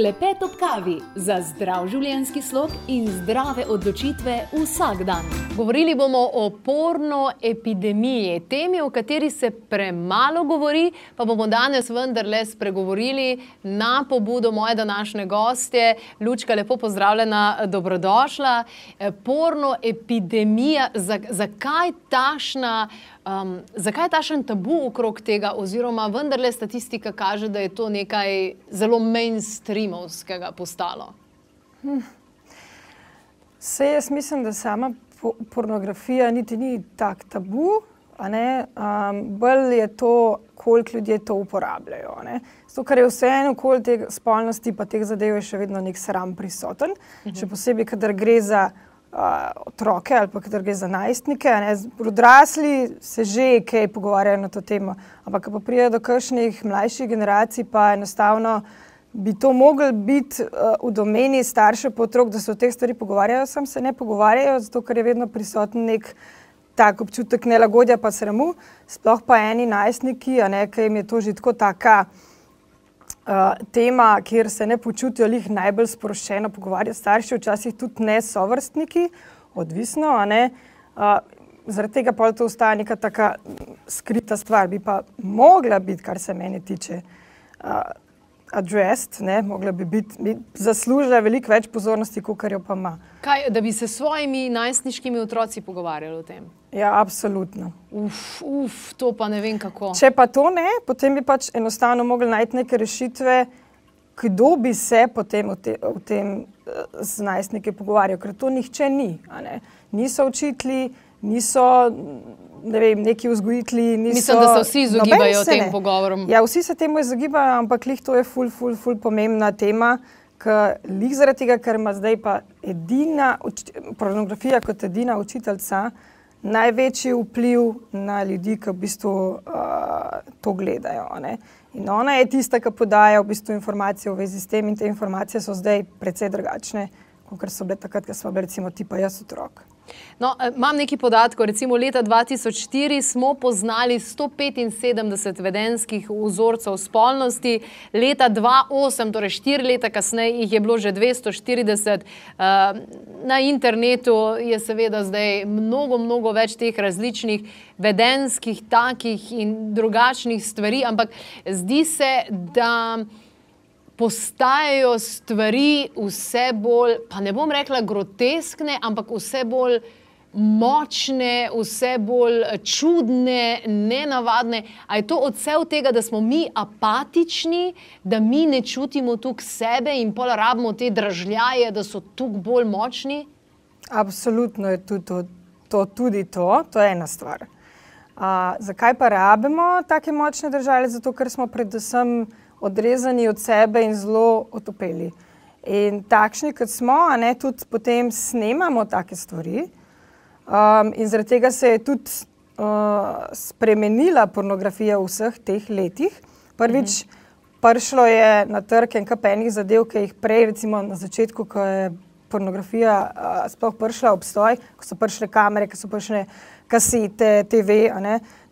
Klepet ob kavi za zdrav življenjski slog in zdrave odločitve vsak dan. Govorili bomo o porno epidemiji, temi, o kateri se premalo govori, pa bomo danes vendarle spregovorili na pobudo moje današnje gostje. Lučka, lepo pozdravljena, dobrodošla. Porno epidemija, zakaj tašna? Um, zakaj je tašen tabu okrog tega, oziroma vendarle statistika kaže, da je to nekaj zelo mainstreamovskega postalo? Hm. Vse jaz mislim, da sama pornografija niti ni tako tabu, um, bolj je to, koliko ljudi to uporabljajo. Zato, ker je vseeno okoli te spolnosti, pa teh zadev je še vedno nek sram prisoten, -huh. še posebej, kadar gre za otroke ali pa gre za najstnike. Odrasli se že kaj pogovarjajo na to temo, ampak ko pride do kakšnih mlajših generacij, pa enostavno bi to mogli biti uh, v domeni staršev otrok, da se o teh stvarih pogovarjajo, sam se ne pogovarjajo, zato ker je vedno prisoten nek. Tak občutek nelagodja, pa sramu, sploh pa eni najstniki, a ne, ki jim je to že tako taka uh, tema, kjer se ne počutijo jih najbolj sproščeno pogovarjati starši, včasih tudi ne sovrstniki, odvisno. Uh, zaradi tega pa to ostaja neka taka skrita stvar, bi pa mogla biti, kar se meni tiče. Uh, Addressed, ne, mogla bi biti, bi zaslužila veliko več pozornosti, kot jo pa ima. Kaj, da bi se s svojimi najstniškimi otroci pogovarjali o tem? Ja, absolutno. Uf, uf, to pa ne vem kako. Če pa to ne, potem bi pač enostavno mogli najti neke rešitve, kdo bi se potem o, te, o tem eh, z najstniki pogovarjal, ker to nihče ni. Niso učitelji, niso ne vem, neki vzgojitelji. Mislim, da se vsi izogibajo tem ne. pogovorom. Ja, vsi se temu izogibajo, ampak lih to je ful, ful, ful pomembna tema. Lih zaradi tega, ker ima zdaj pa edina pornografija kot edina učiteljica največji vpliv na ljudi, ki v bistvu uh, to gledajo. Ne? In ona je tista, ki podaja v bistvu informacije v zvezi s tem, in te informacije so zdaj precej drugačne, kot so bile takrat, ko smo bili, recimo, tipa jaz otrok. No, eh, imam nekaj podatkov. Recimo leta 2004 smo poznali 175 vedenskih vzorcev spolnosti, leta 2008, torej štiri leta kasneje, jih je bilo že 240. Eh, na internetu je seveda zdaj mnogo, mnogo več teh različnih vedenskih, takih in drugačnih stvari, ampak zdi se, da postajajo stvari vse bolj, pa ne bom rekla groteskne, ampak vse bolj močne, vse bolj čudne, nenavadne. A je to odsev tega, da smo mi apatični, da mi ne čutimo tukaj sebe in pol rabimo te držljaje, da so tukaj bolj močni? Absolutno je tudi to, to, tudi to, to je ena stvar. A, zakaj pa rabimo take močne države? Zato, ker smo predvsem odrezani od sebe in zelo otopeli. In takšni, kot smo, a ne tudi potem snemamo take stvari. Um, in zaradi tega se je tudi uh, spremenila pornografija v vseh teh letih. Prvič, mhm. prišlo je na trg en kapenih zadev, ki jih prej, recimo na začetku, ko je pornografija uh, sploh prišla obstoj, ko so prišle kamere, ko so prišle kasete, TV.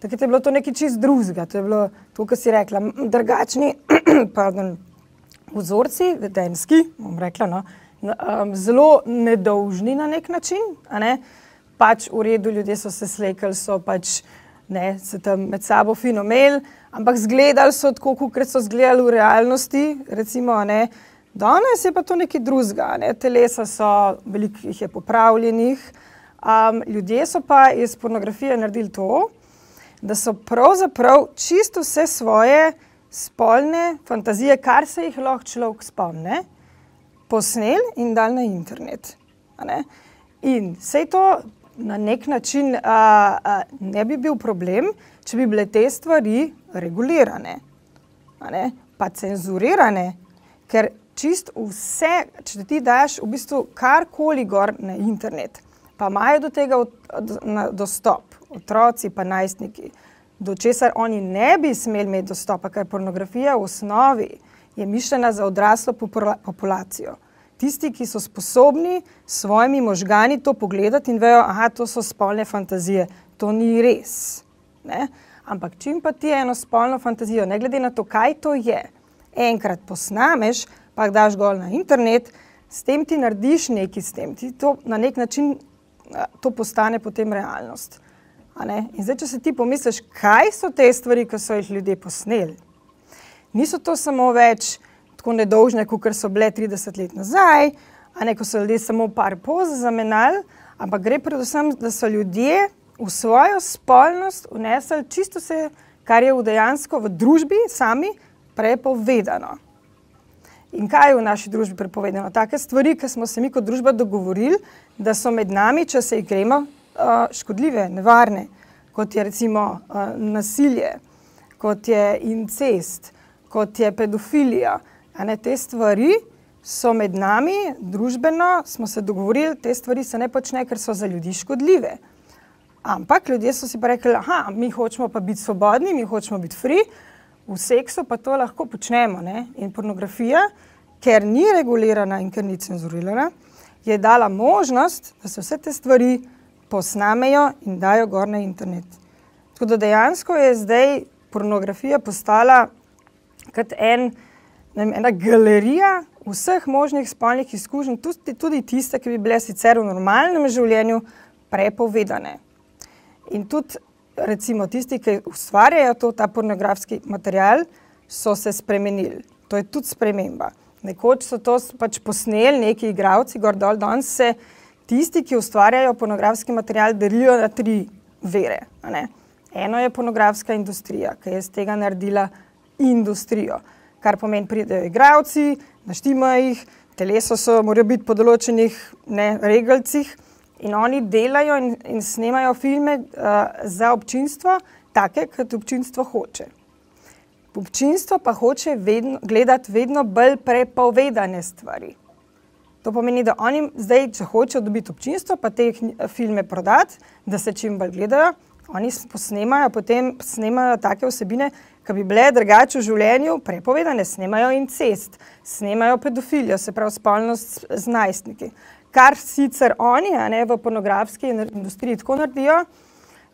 Takrat je bilo to nekaj čist drugega. To je bilo to, kar si rekla, drugačni pardon, vzorci, vedenski, bom rekla, no, um, zelo nedolžni na nek način. Ne? Pač v redu, ljudje so se slekali, so pač ne, se tam med sabo fino imeli, ampak zgledali so tako, kot so zgledali v realnosti. Recimo, ne, danes je pa to nekaj drugega, ne? telesa so, veliko jih je popravljenih. Um, ljudje so pa iz pornografije naredili to, da so pravzaprav čisto vse svoje spolne fantazije, kar se jih lahko človek spomne, posneli in dal na internet. In vse to na nek način a, a, ne bi bil problem, če bi bile te stvari regulirane, pa cenzurirane, ker čist vse, če ti daš v bistvu karkoli gor na internet pa imajo do tega dostop, otroci pa najstniki, do česar oni ne bi smeli imeti dostopa, ker pornografija v osnovi je mišljena za odraslo populacijo. Tisti, ki so sposobni s svojimi možgani to pogledati in vejo, da to so spolne fantazije, to ni res. Ne? Ampak čim pa ti eno spolno fantazijo, ne glede na to, kaj to je, enkrat posnameš, pa daš gol na internet, s tem ti narediš nekaj s tem, ti to na nek način to postane potem realnost. In zdaj, če se ti pomisliš, kaj so te stvari, ki so jih ljudje posneli, niso to samo več tako nedolžne, kot so bile 30 let nazaj, a ne ko so ljudje samo par poz zamenjali, ampak gre predvsem, da so ljudje v svojo spolnost unesli čisto vse, kar je v dejansko v družbi sami prepovedano. In kaj je v naši družbi prepovedano? Take stvari, ki smo se mi kot družba dogovorili, da so med nami, če se jih gremo, škodljive, nevarne, kot je recimo nasilje, kot je incest, kot je pedofilija. Ne, te stvari so med nami, družbeno smo se dogovorili, te stvari se ne počne, ker so za ljudi škodljive. Ampak ljudje so si pa rekli, da mi hočemo pa biti svobodni, mi hočemo biti free, v seksu pa to lahko počnemo. Ne? In pornografija, ker ni regulirana in ker ni cenzurirana, je dala možnost, da se vse te stvari posnamejo in dajo gor na internet. Tako da dejansko je zdaj pornografija postala kot en, vem, ena galerija vseh možnih spolnih izkušenj, tudi, tudi tiste, ki bi bile sicer v normalnem življenju prepovedane. In tudi recimo, tisti, ki ustvarjajo to, ta pornografski material, so se spremenili. To je tudi sprememba. Nekoč so to pač posneli neki igravci, gor dol, danes se tisti, ki ustvarjajo pornografski material, delijo na tri vere. Eno je pornografska industrija, ki je iz tega naredila industrijo, kar pomeni, pridejo igravci, naštimajo jih, teleso so, morajo biti po določenih ne, regalcih in oni delajo in, in snemajo filme uh, za občinstvo, take, kot občinstvo hoče občinstvo pa hoče vedno, gledati vedno bolj prepovedane stvari. To pomeni, da oni zdaj, če hočejo dobiti občinstvo, pa te filme prodati, da se čim bolj gledajo, oni posnemajo, potem snemajo take vsebine, ki bi bile drugače v življenju prepovedane, snemajo incest, snemajo pedofilijo, se pravi spolnost z najstniki. Kar sicer oni, ne v pornografski industriji, tako naredijo,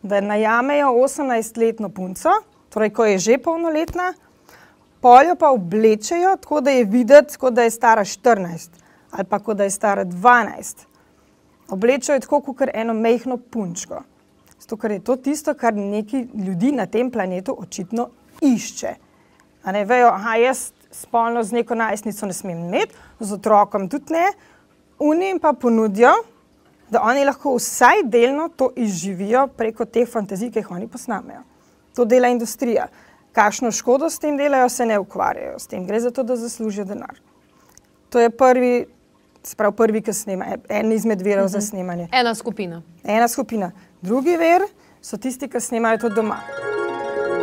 da najamejo 18-letno punco, torej ko je že polnoletna, poljo pa oblečejo tako, da je videti, kot da je stara 14 ali pa kot da je stara 12. Oblečejo tako, kot eno mehko punčko. Zato, ker je to tisto, kar neki ljudi na tem planetu očitno išče. A ne vejo, da jaz spolno z neko najstnico ne smem imeti, z otrokom tudi ne, unim pa ponudijo, da oni lahko vsaj delno to izživijo preko teh fantazij, ki jih oni posnamejo. To dela industrija. Kakšno škodo s tem delajo, se ne ukvarjajo s tem. Gre za to, da zaslužijo denar. To je prvi, sprav prvi, ki snema, en izmed virov uh -huh. za mhm. snemanje. Ena skupina. Ena skupina. Drugi ver so tisti, ki snemajo to doma.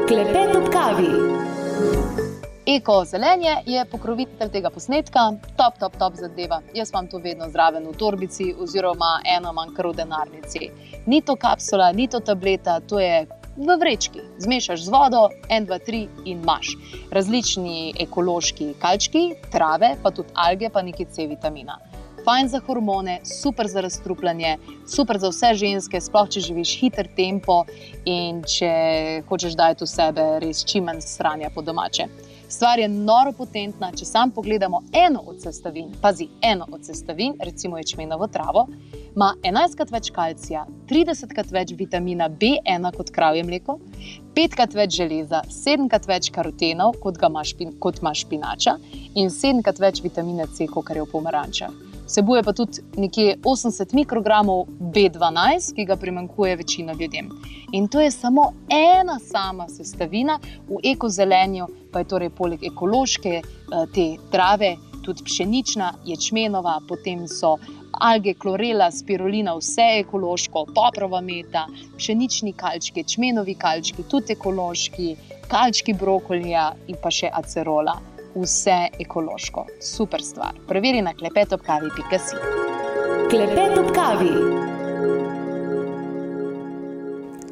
Klepet ob kavi. Eko zelenje je pokrovitelj tega posnetka, top, top, top zadeva. Jaz imam to vedno zraven v torbici, oziroma eno manjkar v denarnici. Ni to kapsula, ni to tableta, to je v vrečki. Zmešaš z vodo, en, dva, tri in imaš. Različni ekološki kalčki, trave, pa tudi alge, pa nekaj C vitamina. Fajn za hormone, super za razstrupljanje, super za vse ženske, sploh če živiš hiter tempo in če hočeš dati v sebe res čim manj stranja po domače. Stvar je noro potentna, če sam pogledamo eno od sestavin, pazi eno od sestavin, recimo ječmenovo travo, ima 11krat več kalcija, 30krat več vitamina B1 kot kravje mleko, 5krat več železa, 7krat več karotenov kot ima, špin, kot ima špinača in 7krat več vitamina C, kot je v pomarančah. Vsebuje pa tudi nekje 80 mikrogramov B12, ki ga primankuje večina ljudem. In to je samo ena sama sestavina v ekozelenju, pa je torej poleg ekološke eh, te trave, tudi pšenična, ječmenova, potem so alge, klorela, spirulina, vse ekološko, poprova meta, pšenični kalčki, ječmenovi kalčki, tudi ekološki, kalčki brokolija in pa še acerola vse ekološko. Super stvar. Preveri na klepetopkavi.si. Klepet ob kavi.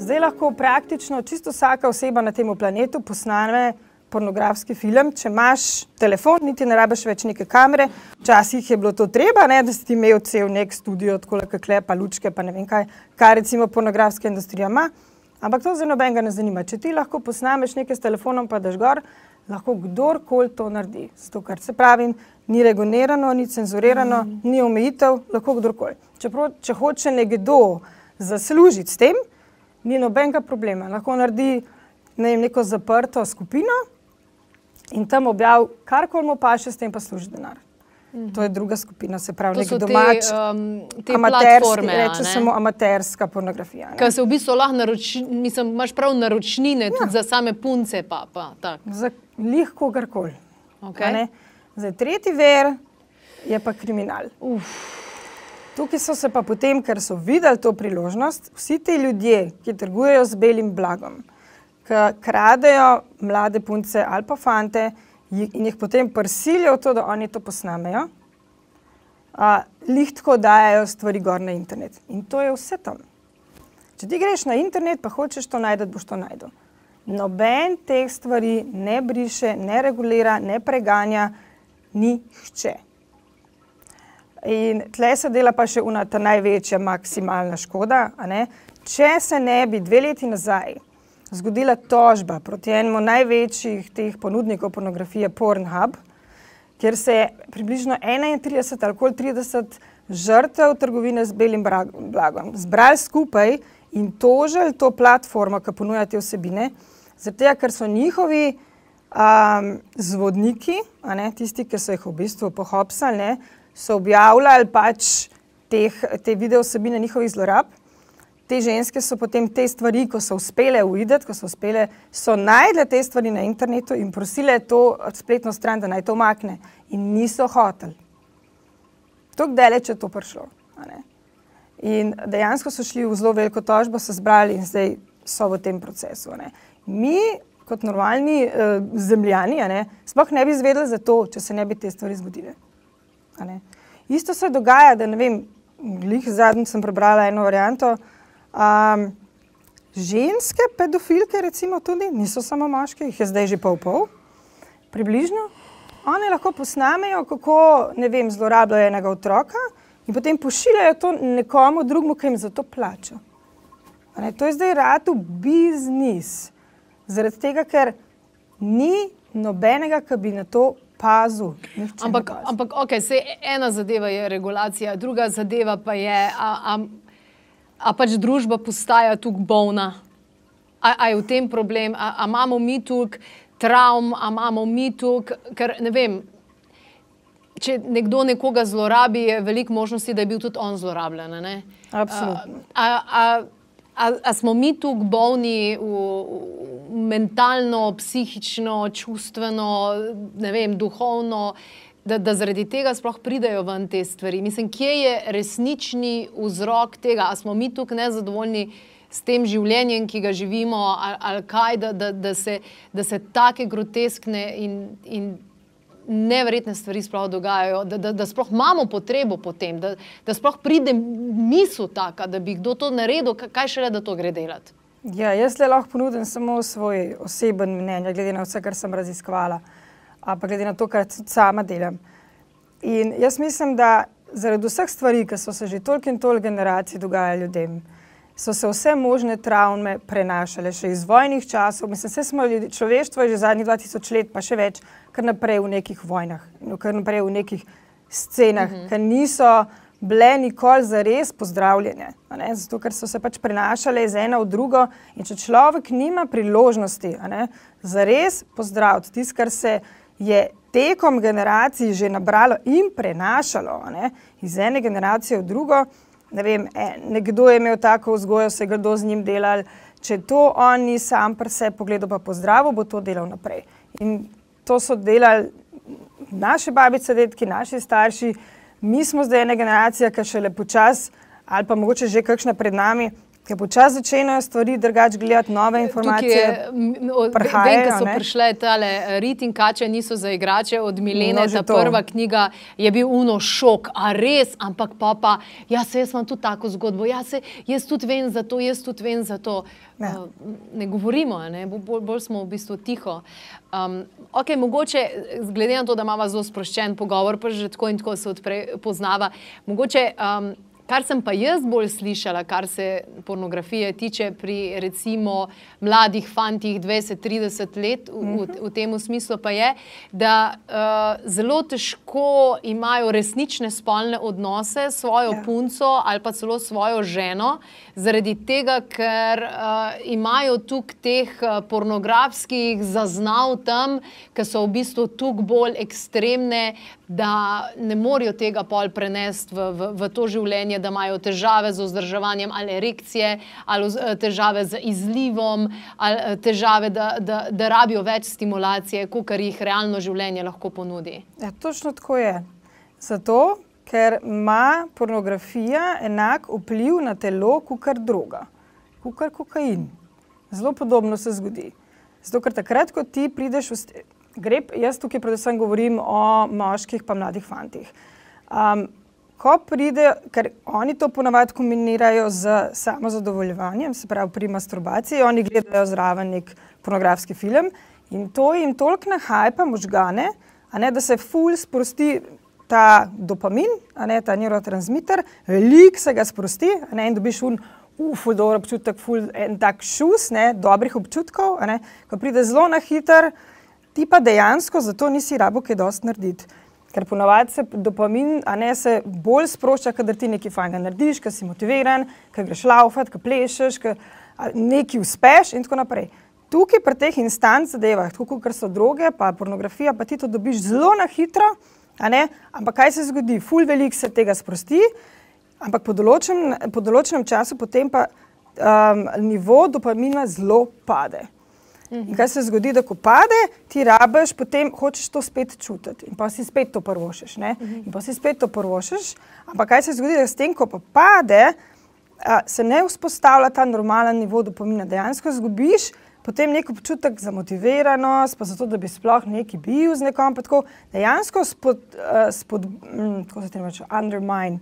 Zdaj lahko praktično čisto vsaka oseba na tem planetu posname pornografski film. Če imaš telefon, niti ne rabiš več neke kamere. Včasih je bilo to treba, ne, da si ti imel cel nek studio, tako kot klepa, lučke, pa ne vem kaj, kar recimo pornografska industrija ima. Ampak to za nobenega ne zanima. Če ti lahko posnameš nekaj s telefonom, pa daš gor, lahko kdorkoli to naredi. Zato, kar se pravi, ni regulirano, ni cenzurirano, mm. ni omejitev, lahko kdorkoli. Čeprav, če hoče nekdo zaslužiti s tem, ni nobenega problema. Lahko naredi ne vem, neko zaprto skupino in tam objavi, kar koli mu paše, s tem pa služi denar. Mhm. To je druga skupina, se pravi, nekaj domač, te, um, te amaterske, reče samo amaterska pornografija. Kaj se v bistvu lahko naroči, mislim, imaš prav naročnine ja. tudi za same punce, pa, pa za lih kogarkoli. Okay. Zdaj, tretji ver je pa kriminal. Uf. Tukaj so se pa potem, ker so videli to priložnost, vsi ti ljudje, ki trgujejo z belim blagom, ki kradejo mlade punce ali pa fante, in jih potem prisilijo v to, da oni to posnamejo, lihtko dajo stvari gor na internet. In to je vse tam. Če ti greš na internet, pa hočeš to najti, boš to najdel. Noben teh stvari ne briše, ne regulira, ne preganja, ni hče. In tle se dela pa še una ta največja maksimalna škoda. Če se ne bi dve leti nazaj zgodila tožba proti enemu največjih teh ponudnikov pornografije, Pornhub, kjer se je približno 31 ali 30 žrtev trgovine z belim blagom zbrali skupaj in tožili to platformo, ki ponuja te vsebine, zato ker so njihovi um, zvodniki, ne, tisti, ki so jih v bistvu pohopsali, ne, so objavljali pač teh, te video vsebine njihovih zlorab te ženske so potem te stvari, ko so uspele uvideti, ko so uspele, so najdle te stvari na internetu in prosile to spletno stran, da naj to makne. In niso hoteli. Tako daleč je to prišlo. In dejansko so šli v zelo veliko tožbo, so zbrali in zdaj so v tem procesu. Ne. Mi, kot normalni uh, zemljani, ne, sploh ne bi izvedeli za to, če se ne bi te stvari zgodile. Isto se dogaja, da ne vem, glih zadnjič sem prebrala eno varianto, Um, ženske pedofilke, recimo, tudi niso samo moške, jih je zdaj že pol pol, približno. One lahko posnamejo, kako vem, zlorabljajo enega otroka in potem pošiljajo to nekomu drugemu, ki jim za to plača. Ne, to je zdaj rado biznis. Zaradi tega, ker ni nobenega, ki bi na to pazil. Ampak, ampak okay, ena zadeva je regulacija, druga zadeva pa je. A, a, a pač družba postaja tukaj bolna. Ali je v tem problem, ali imamo mi tukaj travm, ali imamo mi tukaj, ker ne vem. Če nekdo nekoga zlorabi, je veliko možnosti, da je bil tudi on zlorabljen. Absolutno. A, a, a, a smo mi tukaj bolni v, v mentalno, psihično, čustveno, ne vem, duhovno? da, da zaradi tega sploh pridejo ven te stvari. Mislim, kje je resnični vzrok tega, ali smo mi tukaj nezadovoljni s tem življenjem, ki ga živimo, ali, ali kaj, da, da, da, se, da se take groteskne in, in neverjetne stvari sploh dogajajo, da, da, da sploh imamo potrebo po tem, da, da sploh pride misel taka, da bi kdo to naredil, kaj šele, da to gre delati. Ja, jaz le lahko ponudim samo svoj oseben mnenje, glede na vse, kar sem raziskovala pa glede na to, kar sama delam. In jaz mislim, da zaradi vseh stvari, ki so se že toliko in toliko generacij dogajale ljudem, so se vse možne travme prenašale še iz vojnih časov. Mislim, da smo ljudi, človeštvo je že zadnjih 2000 let, pa še več, kar naprej v nekih vojnah, kar naprej v nekih scenah, mhm. -huh. ker niso bile nikoli za res pozdravljene. Zato, ker so se pač prenašale iz ena v drugo. In če človek nima priložnosti za res pozdraviti tisto, kar se je tekom generacij že nabralo in prenašalo ne, iz ene generacije v drugo. Ne vem, e, nekdo je imel tako vzgojo, se je kdo z njim delal. Če to on ni sam pri sebi pogledal, pa pozdravil, bo to delal naprej. In to so delali naše babice, detki, naši starši. Mi smo zdaj ena generacija, ki še lepo čas, ali pa mogoče že kakšna pred nami, Ker počasi začnejo stvari drugače gledati, nove informacije. Vem, da so ne? prišle tale eh, rit in kače, niso za igrače od Milene. No, ta to. prva knjiga je bil uno šok, a res, ampak pa pa, ja, se jaz imam tudi tako zgodbo, ja, se, jaz tudi vem za to, jaz tudi vem za to. Ja. Uh, ne govorimo, ne? Bolj, bolj smo v bistvu tiho. Um, okay, mogoče, glede na to, da imamo zelo sproščen pogovor, pa že tako in tako se odpre, poznava, mogoče. Um, Kar sem pa jaz bolj slišala, kar se pornografije tiče pri recimo mladih fantih 20-30 let, v, v, v tem smislu pa je, da uh, zelo težko imajo resnične spolne odnose s svojo ja. punco ali pa celo svojo ženo, zaradi tega, ker uh, imajo tukaj teh uh, pornografskih zaznav tam, ki so v bistvu tukaj bolj ekstremne, da ne morejo tega pol prenesti v, v, v to življenje da imajo težave z vzdrževanjem ali erekcije, ali eh, težave z izlivom, ali eh, težave, da, da, da rabijo več stimulacije, kot jih realno življenje lahko ponudi. Ja, točno tako je. Zato, ker ima pornografija enak vpliv na telo, kot kar droga, kot kar kokain. Zelo podobno se zgodi. Zato, ker takrat, ko ti prideš v greb, jaz tukaj predvsem govorim o moških, pa mladih fantih. Um, ko pride, ker oni to ponavadi kombinirajo z samozadovoljevanjem, se pravi pri masturbaciji, oni gledajo zraven nek pornografski film in to jim toliko nahajpa možgane, ne, da se ful sprosti ta dopamin, ne, ta neurotransmiter, velik se ga sprosti ne, in dobiš un. Uf, dobro občutek, ful, en tak šus, ne, dobrih občutkov, ne, ko pride zelo na hiter, ti pa dejansko za to nisi rabo kaj dosti narediti. Ker ponovadi se dopamin, a ne se bolj sprošča, kadar ti nekaj fajn narediš, ker si motiviran, ker greš laufat, ker plešeš, ker nekaj uspeš in tako naprej. Tukaj pri teh instancah zadevah, tako kot so droge, pa pornografija, pa ti to dobiš zelo na hitro, ampak kaj se zgodi? Ful velik se tega sprosti, ampak po določenem, po določenem času potem pa um, nivo dopamina zelo pade. In kaj se zgodi, da ko pade, ti rabiš, potem hočeš to spet čutiti in pa si spet to prvošiš. Ne? In pa si spet to prvošiš. Ampak kaj se zgodi, da s tem, ko pa pade, a, se ne vzpostavlja ta normalen nivo dopamina. Dejansko zgubiš potem nek občutek za motiviranost, pa zato, da bi sploh neki bil z nekom. Tako, dejansko spod, uh, spod, mm, kako se temu reče, undermine.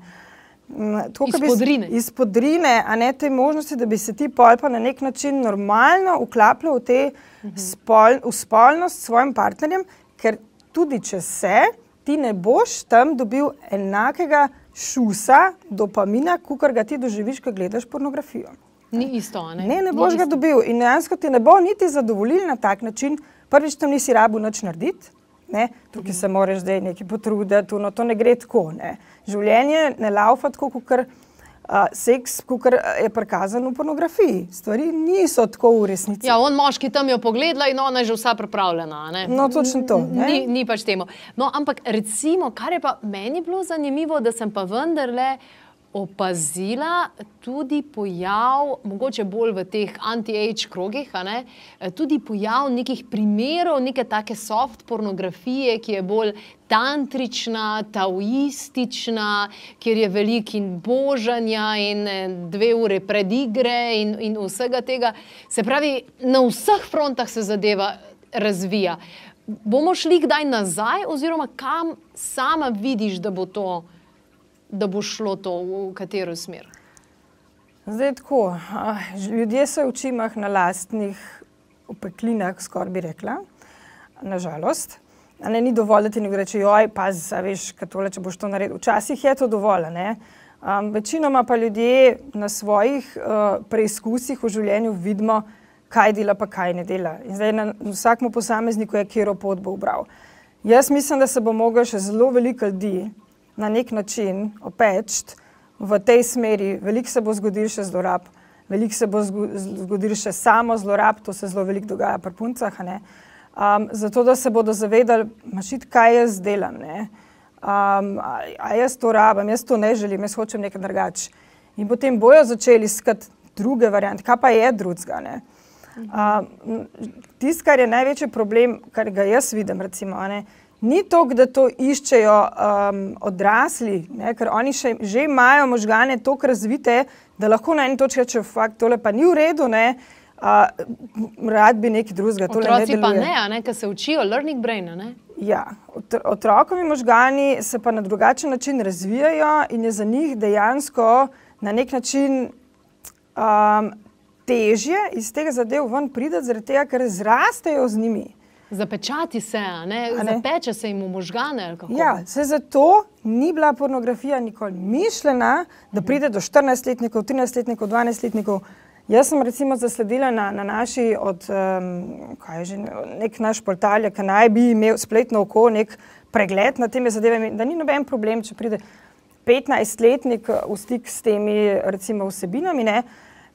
Izpodrine. Izpodrine, a ne te možnosti, da bi se ti pol pa na nek način normalno uklapljal v, te spol, v spolnost s svojim partnerjem, ker tudi če se, ti ne boš tam dobil enakega šusa, dopamina, kot ga ti doživiš, ko gledaš pornografijo. Ni isto, ne? Ne, ne boš Ni ga isto. dobil in dejansko ti ne bo niti zadovoljil na tak način. Prvič tam nisi rabu nič narediti. Ne? Tukaj se moraš zdaj nekaj potruditi, no, to ne gre tako. Ne? Življenje ne laufa tako, kot uh, seks, kot je prikazan v pornografiji. Stvari niso tako v resnici. Ja, on moški tam je pogledal in ona je že vsa pripravljena. Ne? No, točno to. Ni, ni pač temu. No, ampak recimo, kar je pa meni bilo zanimivo, da sem pa vendarle opazila tudi pojav, mogoče bolj v teh anti-age krogih, tudi pojav nekih primerov, neke take soft pornografije, ki je bolj tantrična, taoistična, kjer je veliko in božanja in eh, dve ure pred igre in, in vsega tega. Se pravi, na vseh frontah se zadeva razvija. Bomo šli kdaj nazaj, oziroma kam sama vidiš, da bo to? Da bo šlo to v katero smer? Zdaj tako. Ljudje se učimo na lastnih opeklinah, skoraj bi rekla, nažalost. Ne, ni dovolj, da ti nekdo reče, oj, pa veš, tole, če boš to naredil. Včasih je to dovolj. Um, večinoma pa ljudje na svojih uh, preizkusih v življenju vidimo, kaj dela, pa kaj ne dela. In zdaj na vsakmu posamezniku je, kjer pot bo obral. Jaz mislim, da se bo mogel še zelo veliko ljudi na nek način opečt v tej smeri. Veliko se bo zgodilo še zlorab, veliko se bo zgodilo še samo zlorab, to se zelo veliko dogaja pri puncah. Um, zato, da se bodo zavedali, mašit, kaj jaz delam. Um, a, a jaz to rabim, jaz to ne želim, jaz hočem nekaj drugače. In potem bojo začeli iskati druge variante, kaj pa je drugega. Um, Tisto, kar je največji problem, kar ga jaz vidim, recimo, ne, ni to, da to iščejo um, odrasli, ne, ker oni še, že imajo možgane tako razvite, da lahko na eni točki rečejo, da tole pa ni v redu. Ne, uh, rad bi nekaj drugega. Otroci ne pa ne, ne ker se učijo, learning brain. Ne? Ja, otrokovi možgani se pa na drugačen način razvijajo in je za njih dejansko na nek način um, težje iz tega zadev ven priti, ker zrastejo z njimi. Zapečati se, ne? Ne? zapeče se jim v možgane. Ja, se zato ni bila pornografija nikoli mišljena, da pride do 14-letnikov, 13-letnikov, 12-letnikov. Jaz sem recimo zasledila na, na naši, od, um, kaj je že, nek naš portal, ki naj bi imel spletno oko, nek pregled nad temi zadevami, da ni noben problem, če pride 15-letnik v stik s temi recimo vsebinami. Ne?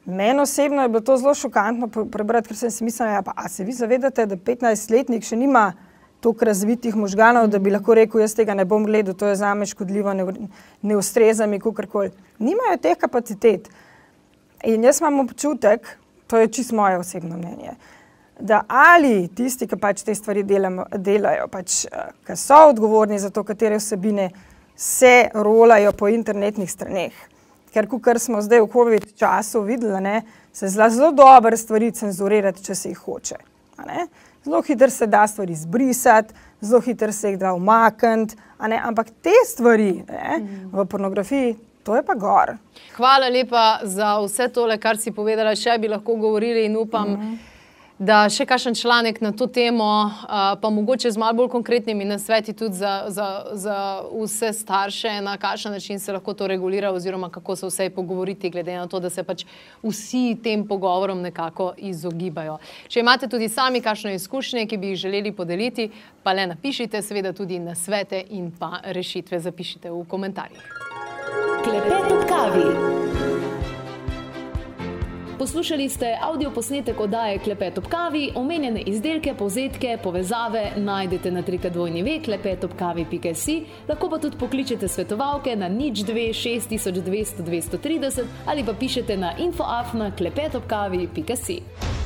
Meni osebno je bilo to zelo šokantno prebrati, ker sem si mislila, da ja, se vi zavedate, da 15-letnik še nima toliko razvitih možganov, da bi lahko rekel, jaz tega ne bom gledal, to je za me škodljivo, ne, ne ustreza mi, kakorkoli. Nimajo teh kapacitet. In jaz imam občutek, to je čisto moje osebno mnenje, da ali tisti, ki pač te stvari delam, delajo, pač, eh, ki so odgovorni za to, katere vsebine se rolajo po internetnih straneh ker kar smo zdaj v COVID času videli, ne, se zelo, zelo dobre stvari cenzurirati, če se jih hoče. Zelo hitro se da stvari izbrisati, zelo hitro se jih da umakniti, ampak te stvari ne, v pornografiji. To je pa gor. Hvala lepa za vse tole, kar si povedala. Še bi lahko govorili in upam, mm -hmm da še kakšen članek na to temo, pa mogoče z malo bolj konkretnimi nasveti tudi za, za, za vse starše, na kakšen način se lahko to regulira, oziroma kako se vse pogovoriti, glede na to, da se pač vsi tem pogovorom nekako izogibajo. Če imate tudi sami kakšne izkušnje, ki bi jih želeli podeliti, pa le napišite, seveda tudi na svete in pa rešitve zapišite v komentarjih. Klepet ob kavi. Poslušali ste avdio posnetek oddaje Klepet ob kavi, omenjene izdelke, povzetke, povezave najdete na trikadvojni ve klepetobkavi.si, lahko pa tudi pokličete svetovalke na nič 26200 230 ali pa pišete na infoafna klepetobkavi.si.